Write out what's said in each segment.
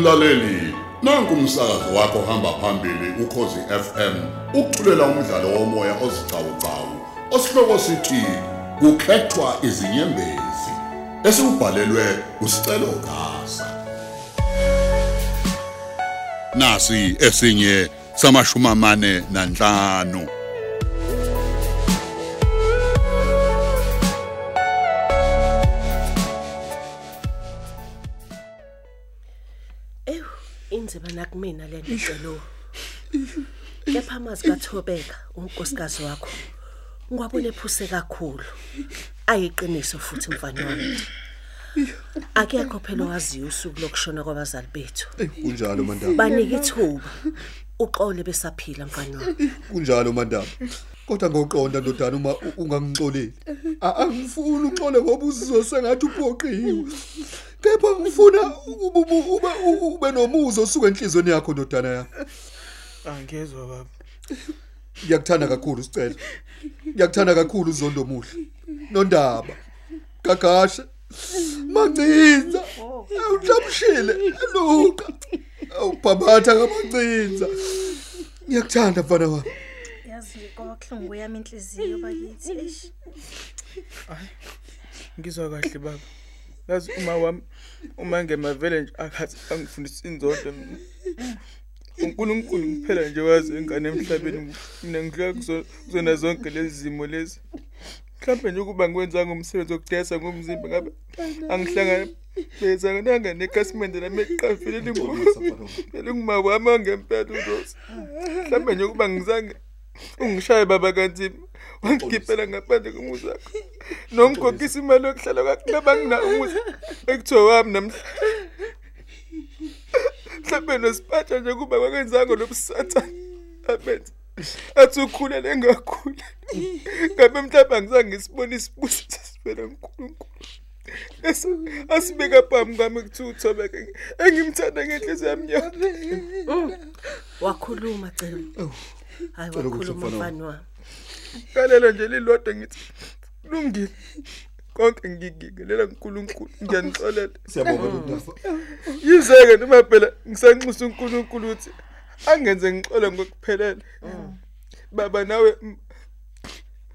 Mlaleli, nanku umsakazo wakho hamba phambili ukhozi FM. Ukuthulela umdlalo womoya ozicawucawu. Osihloko sithi kukhethwa izinyembezi. Esibhalelwe usicelo gasa. Nasi esinye samashuma mane nanhlanu. Inzima nakumina le nto celo. Kepha amazi kaThobeka, unkosikazi wakho. Ngiwabone ephuse kakhulu. Ayiqiniso futhi mfana wami. Akekho phela owaziyo usuku lokushona kwabazali bethu. kunjalo mandaba Banika ithuba. Uxole besaphila mfana wami. kunjalo mandaba kodwa ngoqonda ndodana uma u- ungangixoleli A- angifuni uxole ngoba uzizwe sengathi uphoqiwe kepha ngifuna ube- ube ube- ube nomuzo osuka enhlizweni yakho ndodana yami. Angezwe baba. ngiyakuthanda kakhulu sicela. Ngiyakuthanda kakhulu uzondo muhle. Nondaba. Gagashe mancinza awuhlamshile luka awubhabatha kamancinza ngiyakuthanda mfana wami. Yazi kwabahlungu yami inhliziyo bakithi eish. Ngizwa kahle baba. Yazi uma wami uma ngemavele nje akathi angifundisa inzondo. uNkulunkulu kuphela nje wazi ingane emhlabeni mina ngidlula kuzo- kuzona zonke lezi zimo lezi. Mhlawumbe nje ukuba ngiwenza umsebenzi wokudayisa ngomzimba ngabe angihlangana bezananga nekhasimende lami eqafile lingu linguma wami ngempela uRose. Mhlawumbe nje ukuba ngizange ungishaye baba kanzima wangikhiphela ngaphandle komuzi wakho nomkhokhisa imali yokuhlala kwakhe ngaba ngina umuzi ekuthiwa wami namhla mhlawumbe nosiphatha nje kuba kwakwenzanga lobusathane abenza athi ukhulele ngakhula ngabe mhlawumbe angizange ngisibone isibuso sesivela nkulunkulu Ese asibeka phambi kwami kuthiwa uthobeke engimthanda ngenhliziyo yami yonke. Wakhuluma celo. Hayi Cela ukuthi wakhuluma mfana mfana wami. Kalelo nje lilodwa ngithi kulungile konke ngigikelela uNkulunkulu ngiyanixolela siyabonga ndodana yizeke noma phela ngisanxusa uNkulunkulu ukuthi angenze ngixole ngokuphelele. Baba nawe m-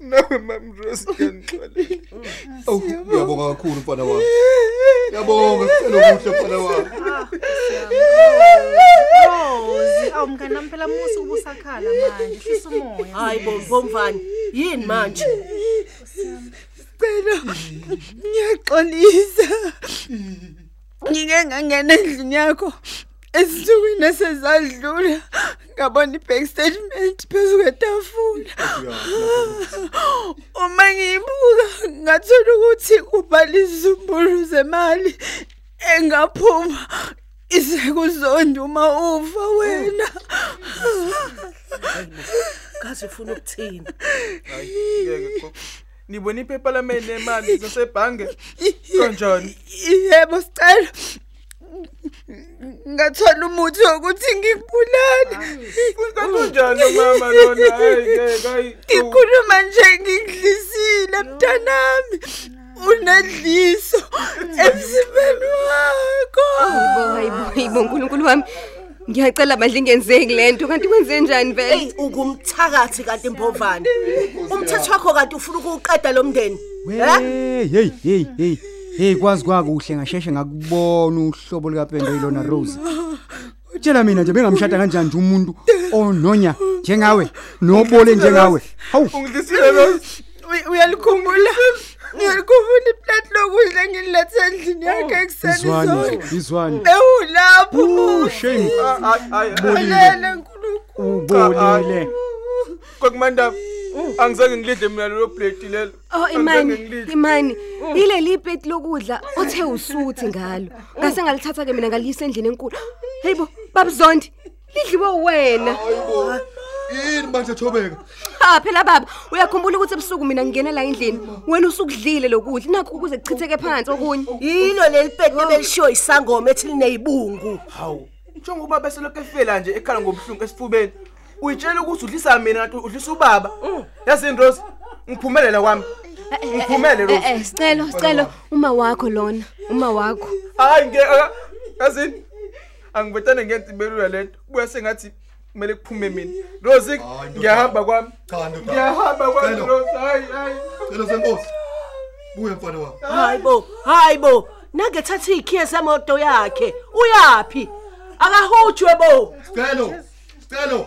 nawe mam Rose ngiyanixolela awu ngiyabonga kakhulu mfana wami. Ngiyabonga sicela kuhle mfana wami? Rozi awumngani nami phela musu ubusakhala manje hlisa umoya. Hayi bo bomvani. Yini manje? Cela ngiyaxolisa. Ngike ngangena endlini yakho. Ezinsukwini esezadlula ngabona i-bank statement phezu kwetafula. Uma ngiyibuka ngathola ukuthi ubhalisa izumbulu zemali engaphuma isekuzonda uma ufa wena. Kaze ufuna ukuthini? hayi ngeke nibona iphepha lami nemali zasebhange kanjani Yebo sicela. Ngathola umuthi wokuthi ngikubulale. kanjani mama lona hayi Ngikhuluma nje ngidlisile mntanami. Unedliso emzimbeni wakho. Hayibo hayibo hayibo uNkulunkulu wami. Ngiyacela bandle ingenzeki lento kanti kwenze njani vele? Hey ungumthakathi kanti mbovane. Umthetho wakho kanti ufuna ukuqeda lo mndeni. Hey hey hey hey hey kwazi kwakuhle ngasheshe ngakubona uhlobo likapendo yilona Rose. Utshela mina nje bengamshada kanjani nje umuntu ononya njengawe nobole njengawe. Hawu ungidlisile lo Uy- Uyalikhumbula? Ngiyalikhumbula iplate lokudla ngililethe endlini yakhe ekuseni izwani zonke. nje izwani. Bewulapho Oh muhle. shame hayi Lele nkulunkulu. ubolile. kokumanda angizange ngilidle mina lelo plate lelo. Oh imani imani. Ileli plate lokudla othe usuthi ngalo. Ngase ngalithatha ke mina ngaliyisa endlini enkulu. Hayibo babzondi lidliwe wena. hayibo yini manje thobeka? Ah phela baba uyakhumbula ukuthi ebusuku mina ngingena la endlini. Wena usukudlile lokudla. Nakho ukuze kuchitheke phansi okunye. Yilo leli pete belishiyo isangoma ethi linezibungu. hawu njengoba bese lokho efela nje ekhala ngobuhlungu esifubeni. Uyitshela ukuthi udlisa mina kanti udlisa ubaba. Yazi Rose ngiphumelela kwami. Ngiphumele Eh, Rose eh, sicelo sicelo. uma wakho lona uma wakho. Hayi ngeke yazini angibetane ngenza ibelula lento kubuya sengathi kumele kuphume mina. Rose Hayi, ngiyahamba kwami. Cha ndoda. ngiyahamba kwami. Rose hayi hayi. Celo senkosi. Buya mfana wami. hayibo hayibo nangethatha ikhiye semoto yakhe uyapi akahutshwe bo. Celo. Celo.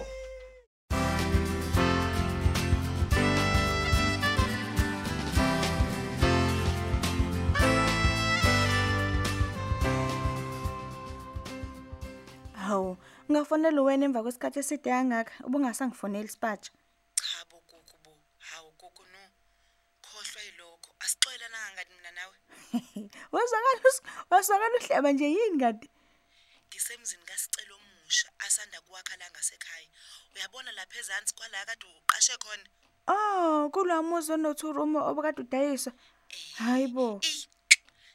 Hawu, ngafonela wena emva kwesikhathi eside kangaka, ubungasangifoneli sipatsha. cha bo gogo bo hawu gogo no khohlwa yilokho asixolela nangangani mina nawe Wazakala us- wazakala uhleba nje yini kade? ngisemzini kasicelo omusha asanda kuwakha la ngasekhaya uyabona lapha ezansi kwala kade uqashe khona Oh, kulamuzi onothurumo obakade udayisa. Hayibo. Ey,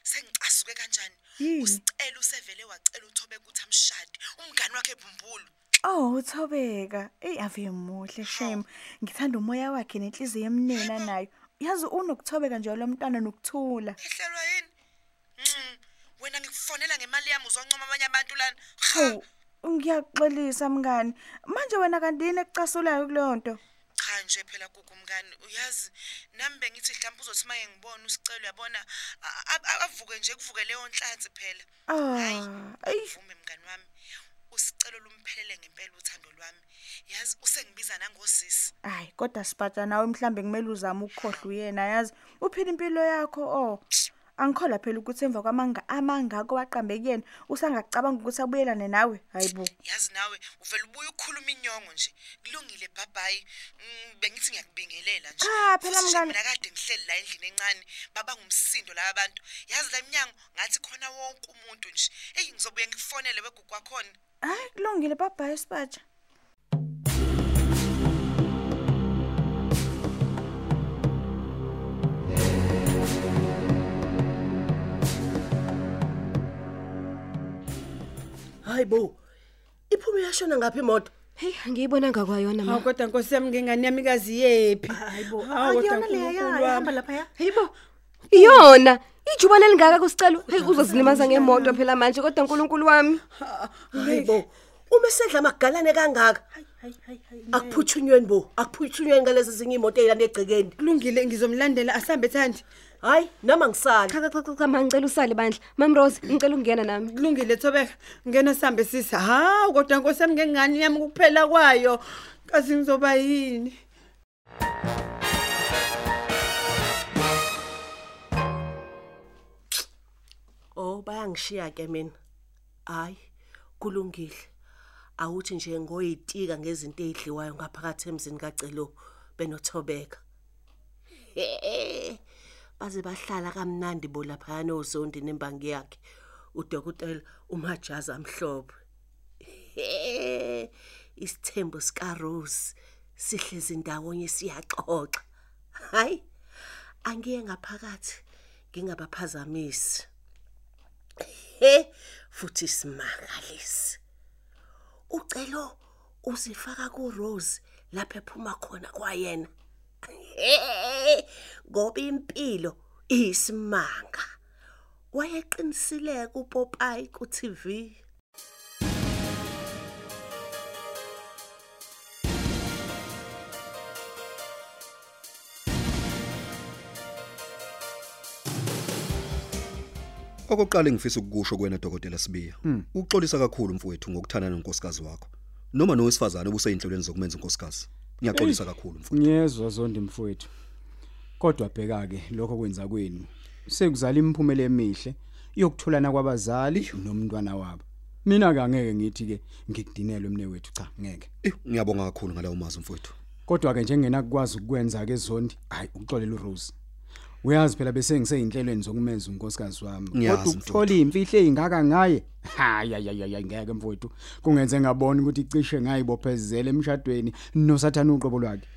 sengicasuke kanjani Yini? Usicela usevele wacela uthobe ukuthi amshade umngani wakhe ebumbulu Oh, uthobeka. Ey ave muhle shame. Ngithanda umoya wakhe nenhliziyo emnena nayo. Yazi unokuthobeka nje lo mntwana nokuthula. ehlelwa yini Mm, wena ngikufonela ngemali yami uzoncoma abanye abantu lana Hawu, ngiyaxolisa mngani. Manje wena kanti yini ekucasulayo kulonto? Cha nje phela gugu mngani uyazi nami bengithi mhlawumbe uzothi maye ngibona usicelo uyabona a- a- a- avuke nje kuvuke leyo nhlanzi phela Hayi, Ah, ayi. vume mngani wami usicelo lumphelele ngempela uthando lwami yazi usengibiza nangosisi Hayi, kodwa siphatha nawe mhlambe kumele uzame ukukhohlwa uyena yazi. Uphila impilo yakho oh. Angikhola phela ukuthi emva kwamanga amangako waqambe kuyena usangacabanga ukuthi abuyelane nawe. Hayibo. yazi nawe uvela ubuye ukukhuluma inyongo nje kulungile bhabhayi Mm, bengithi ngiyakubingelela nje Cha, phela Futhi nje mngani. mina kade ngihleli la endlini encane baba ngumsindo laba bantu yazi la minyango ngathi khona wonke umuntu nje eyi ngizobuye ngikufonele wegugu wakhona Hayi, kulungile baba isipatsha. Hayibo iphume yashona ngaphi imoto Hey, ngiyibonanga kwayona Ah, ma. Oh, Hawu kodwa Nkosi yami ngengane yami kazi yephi? hayibo Hawu, kodwa akuyona leya uNkulunkulu ihamba wami. lapha Hayibo. Iyona. Ijubane elingaka kusicelo. Hey uzozilimaza ngemoto phela manje kodwa uNkulunkulu wami. hayibo uma sedla amagalane kangaka akuphuthunyweni bo akuphuthunyweni ngalezi zinye imoto eyilanda egcekeni Kulungile ngizomlandela asambe thandi. Hayi noma ngisali Cha cha cha cha ma ngicela usale bandla. Mam Rose, ngicela ukungena nami. Kulungile Thobeka. Ngena sambe sisi. Hawu kodwa Nkosi yami ngengane yami kuphela kwayo. Kazi ngizoba yini? oh bayangishiya ke mina hayi kulungile awuthi nje ngoyitika ngezinto ezidliwayo ngaphakathi emzini kacelo benothobeka baze bahlala kamnandi bo lapha nozondi nembangi yakhe. Udokotela umajazi amhlophe. Isithembu sika Rose sihlezi ndawonye siyaxoxa. Hayi angiye ngaphakathi ngingabaphazamisi. He futhi simangalisi ucelo uzifaka ku Rose lapha ephuma khona kwayena. Ngoba impilo isimanga wayeqinisileka uPopeye ku TV Okokuqala engifisa ukukusho kuwena dokotela Sibiya. Uxolisa kakhulu mfowethu ngokuthandana nenkosikazi wakho. Noma nowesifazane ubuseyinhlelweni zokumenza inkosikazi. Ngiyaxolisa kakhulu mfowethu. Ngiyezwa zonke mfowethu. Kodwa bheka ke lokho kwenza kwenu. Sekuzala imiphumela emihle yokutholana kwabazali nomntwana wabo. Mina ke angeke ngithi ke ngikudinelwe mne wethu cha ngeke. Eh ngiyabonga kakhulu ngalawo mazwi mfowethu. Kodwa ke njengena kukwazi ukwenza ke zondi, hayi ukuxolela uRose. Uyazi phela bese ngiseyinhlelweni zokumenza unkosikazi wami. Ngiyazi, Kodwa mfowethu. ukuthola imfihlo ezingaka ngaye. Hayi hayi hayi ngeke mfowethu. Kungenze ngabona ukuthi icishe ngayibophezela emshadweni nosathana uqobo lwakhe.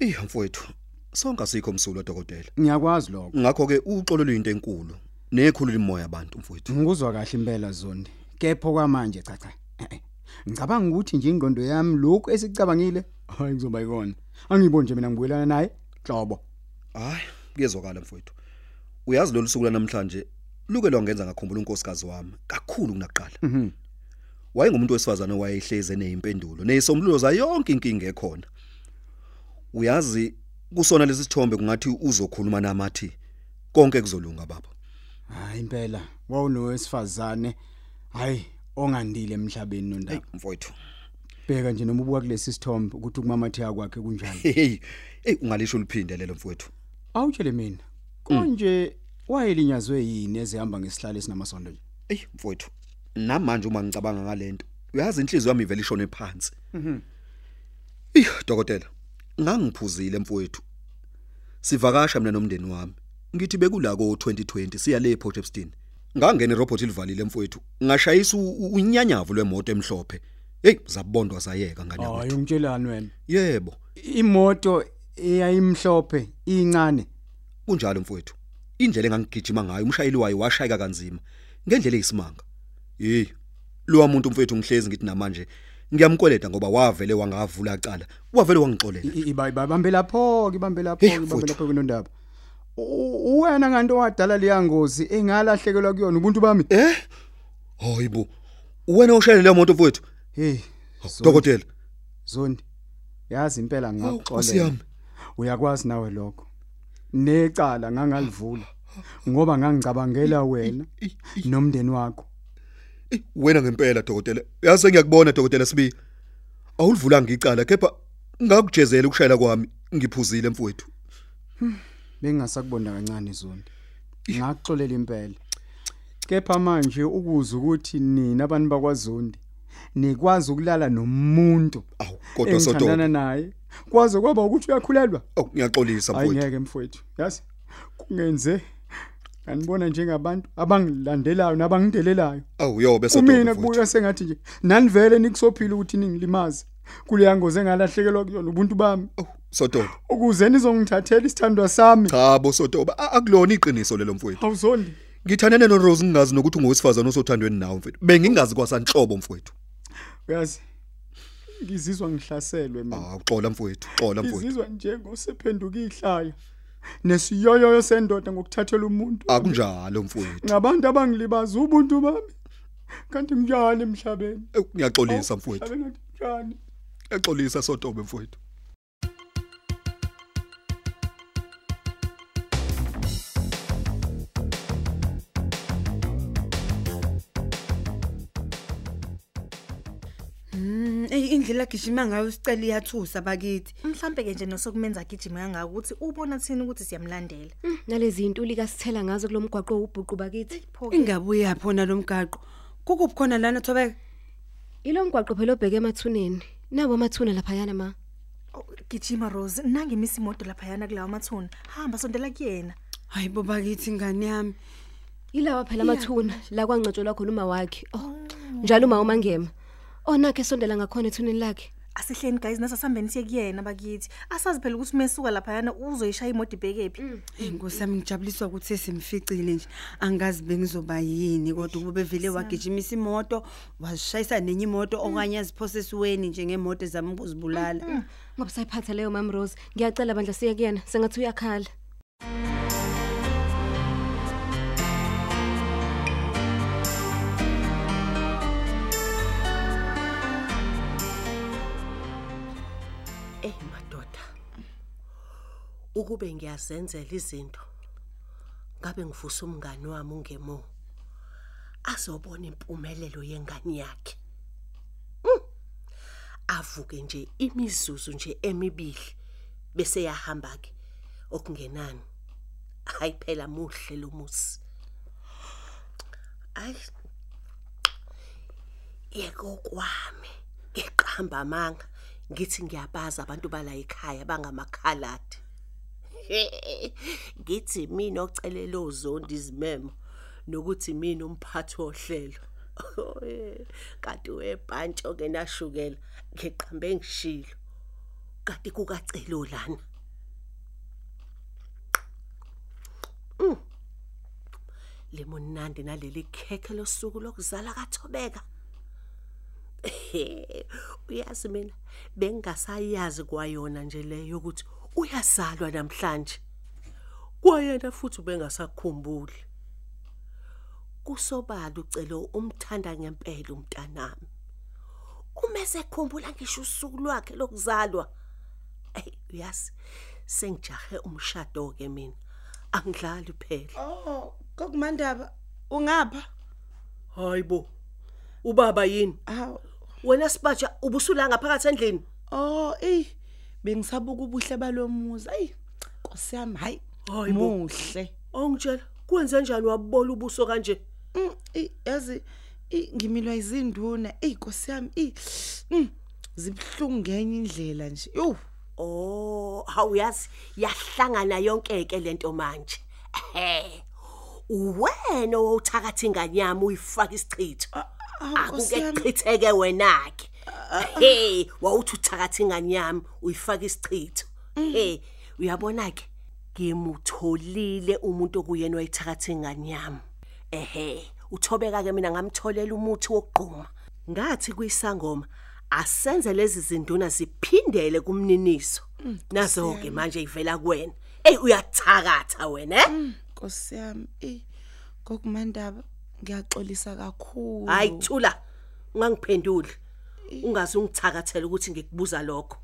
Eh mfowethu. Sonke asikho umsulo dokotela. Ngiyakwazi lokho. Ngakho ke uxolo luyinto enkulu. Nekhulu limoya abantu mfowethu. Ngikuzwa kahle impela zondi. Kepho kwamanje cha cha. Eh, eh. Ngicabanga ukuthi nje ingqondo yami lokhu esicabangile hayi kuzoba ikona. Angiboni nje mina ngibuyelana naye. Hlobo. Hayi, kuyezwakala mfowethu. Uyazi lolu suku lanamhlanje luke lwangenza ngakhumbula unkosikazi wami kakhulu kunakuqala. Mhm. wayengumuntu wesifazane owayehleze nezimpendulo nezisombululo za yonke inkinga ekhona uyazi kusona lesi sithombe kungathi uzokhuluma namathi konke kuzolunga baba hayi impela wawunowesifazane hayi ongandile emhlabeni nondaba mfowethu bheka nje noma ubuka kulesi sithombe ukuthi ukumamathiya kwakhe kunjani hey hey ungalisho liphinde lelo mfowethu awutshele mina konje wayelinyazwe yini ezihamba ngesihlalo esinamasondo nje? Hey mfowethu namanje uma ngicabanga ngalento uyazi inhliziyo yami ivela ishone phansi. Mhm. Ih dokotela ngangiphuzile mfowethu. Sivakasha mina nomndeni wami. Ngithi bekula ko 2020 siya le Port Epstein ngangena irobot ilivalile mfowethu. Ngashayisa unyanyavu lwemoto emhlophe. Hey zabondwa zayeka ngane hayi yakwethu ungitshelani wena. Yebo. Imoto eyayimhlophe incane kunjalo mfowethu indlela engangigijima ngayo umshayeli wayo washayeka kanzima ngendlela eyisimanga. Hey lo muntu mfowethu ngihlezi ngithi namanje ngiyamkweleta ngoba wavele wangavula icala wavele wangixolela. Ibambe lapho ibambe lapho ibambe lapho kunondaba wena nganto wadala leya ngozi engalahlekelwa kuyona ubuntu bami? Eh? Hayibo wena oshayela le moto mfowethu? Hey dokotela. Zondi yazi impela ngakuxolela. Uyakwazi nawe lokho. Necala ngangalivula ngoba ngangicabangela wena nomndeni wakho. Wena ngempela dokotela. Yazi ngiyakubona dokotela sibi awulivulanga icala kepha ngakujezela ukushayela kwami ngiphuzile mfowethu. Bengingasakubonda kancane zondi ngakuxolela impela. Kepha manje ukuza ukuthi nina abantu bakwaZondi nikwazi ukulala nomuntu kodwa Sotoba. engithandana naye kwaze kwaba ukuthi uyakhulelwa. Oh ngiyaxolisa hayi mfowethu ngeke mfowethu. Yazi kungenze nganibona njengabantu abangilandelayo nabangidelelayo awu yobe kumina kubuka sengathi nje nanivele nikusophila ukuthi ningilimaze. Kuleya ngozi engalahlekelwa kuyona ubuntu bami. Sotoba ukuze nizongithathela isithandwa sami. Cha bo sotoba a- akulona iqiniso lelo mfowethu. Awuzondi ngithandane no Rose ngingazi nokuthi ungowesifazana osothandweni nawe mfowethu. Bengingazi kwasanhlobo mfowethu. Uyazi ngizizwa ngihlaselwe mina awuxola mfowethu xola mfowethu. Ngizizwa njengosephenduka ihlaya. Nesiyoyoyo sendoda ngokuthathela umuntu. Akunjalo mfowethu. Ngabantu abangilibaza ubuntu bami. Kanti njani emhlabeni. Ngiyaxolisa mfowethu. emhlabeni njani ngiyaxolisa sotoba mfowethu. Mm, ey indlela gijima ngayo isicela iyathusa bakithi. mhlambe ke nje nosokumenza gijima kangaka ukuthi ubona thini ukuthi siyamlandela. Nalezi zinto likasithela ngazo kulomgwaqo ubhuqu bakithi. Ingabuye yaphona lomgaqo. Kukuphi khona lana Thobeka? ilo mgwaqo phela obheke emathuneni. Nawo amathuna lapha yana ma gijima Rose. Nange imisi imoto lapha yana kulawa mathuna. Hamba sondela kuyena. Hayi bo bakithi ingane yami. ilawa phela amathuna. La kwangcatshulwa khona uma wakhe. Oh njalo uma umangema. Onakhe sondela ngakhona ethuneni lakhe. Asihleni guys nasasambeni siye kuyena bakithi. Asazi phela ukuthi mesuka lapha yana uzoyishaya imoto ibhekephi. Inkosi yami ngijabuliswa ukuthi simficile nje. Angazi bengizoba yini kodwa kube vele wagijimisa imoto, washayisa nenye imoto okanye aziphosesiweni nje ngemoto zami ukuzibulala. ngoba sayiphatha leyo mam Rose. Ngiyacela bandla siye kuyena. Sengathi uyakhala. Ukube ngiyazenzela izinto ngabe ngivusa umngani wami ungemo. Azobona impumelelo yengane yakhe. Mm. Avuke nje imizuzu nje emibili bese yahamba ke okungenani. Hayi phela muhle lo musi. Ay yeko kwami ngiqhamba amanga ngithi ngiyabaza abantu bala ekhaya bangamakhaladi ngithi mina ocelela ozondi izimemo nokuthi mina umphathi wohlelo. Kanti webhantshi ke nashukela ngiqhambe ngishilo. Kanti kukacelo lana Mm. lemonandi naleli khekhe losuku lokuzala kaThobeka. Uyazi mina bengasayazi kwayona nje leyo ukuthi uyazalwa namhlanje kwayena futhi bengasakhumbuli kusobala ucelo umthanda ngempela umntanami uma sekhumbula ngisho usuku lwakhe lokuzalwa hey uyazi sengijahe umshado ke mina angidlali phela Oh, kokumandaba ungapha? hayibo ubaba yini Haw. wena sibatsha ubusula ngaphakathi endlini Oh, ey. Bengisabuka ubuhle balomuzi. Ay, Nkosi yami, hayi. Hayibo. Muhle. ongitshela kwenze kanjani wabola ubuso kanje Mm, ey, yazi i- ngimilwa izinduna. Ey, Nkosi yami, i mm, zibhlungu ngenye indlela nje. Yo. Oh, hawuyazi yahlangana yonke ke lento manje. Ehe. Wena owuthakatha inganyama uyifaka isichitho. Nkosi Akuke yami. chitheke wena ke. Hey, wawuthi uthakatha inganyama uyifaka isichitho. Hey, uyabona ke ngimutholile umuntu okuyena wayithakatha inganyama. Ehe, uthobeka ke mina ngamtholela umuthi wokugquma. Ngathi kuyisangoma asenze lezi zinduna ziphindele kumniniso. Nazo ke manje ivela kuwena. Ey uyathakatha wena, eh? Nkosi yami, ey. Kokumandaba ngiyaxolisa kakhulu. Hayi thula. Ungangiphenduli. Ungaze ungithakathele ukuthi ngikubuza lokho.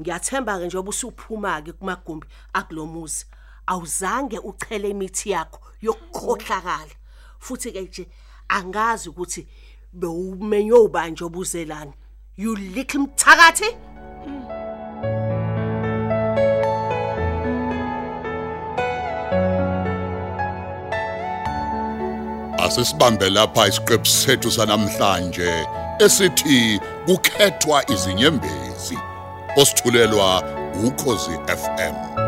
Ngiyathemba ke njengoba usuphuma ke kumagumbi akulomuzi. Awuzange uchele imithi yakho yokukhohlakala. Futhi ke nje angazi ukuthi bewumenywe ubanje obuzelana. You little mthakathi. Asisibambe lapha isiqephu sethu sanamhlanje esithi kukhethwa izinyembezi. Osithulelwa ukhozi FM.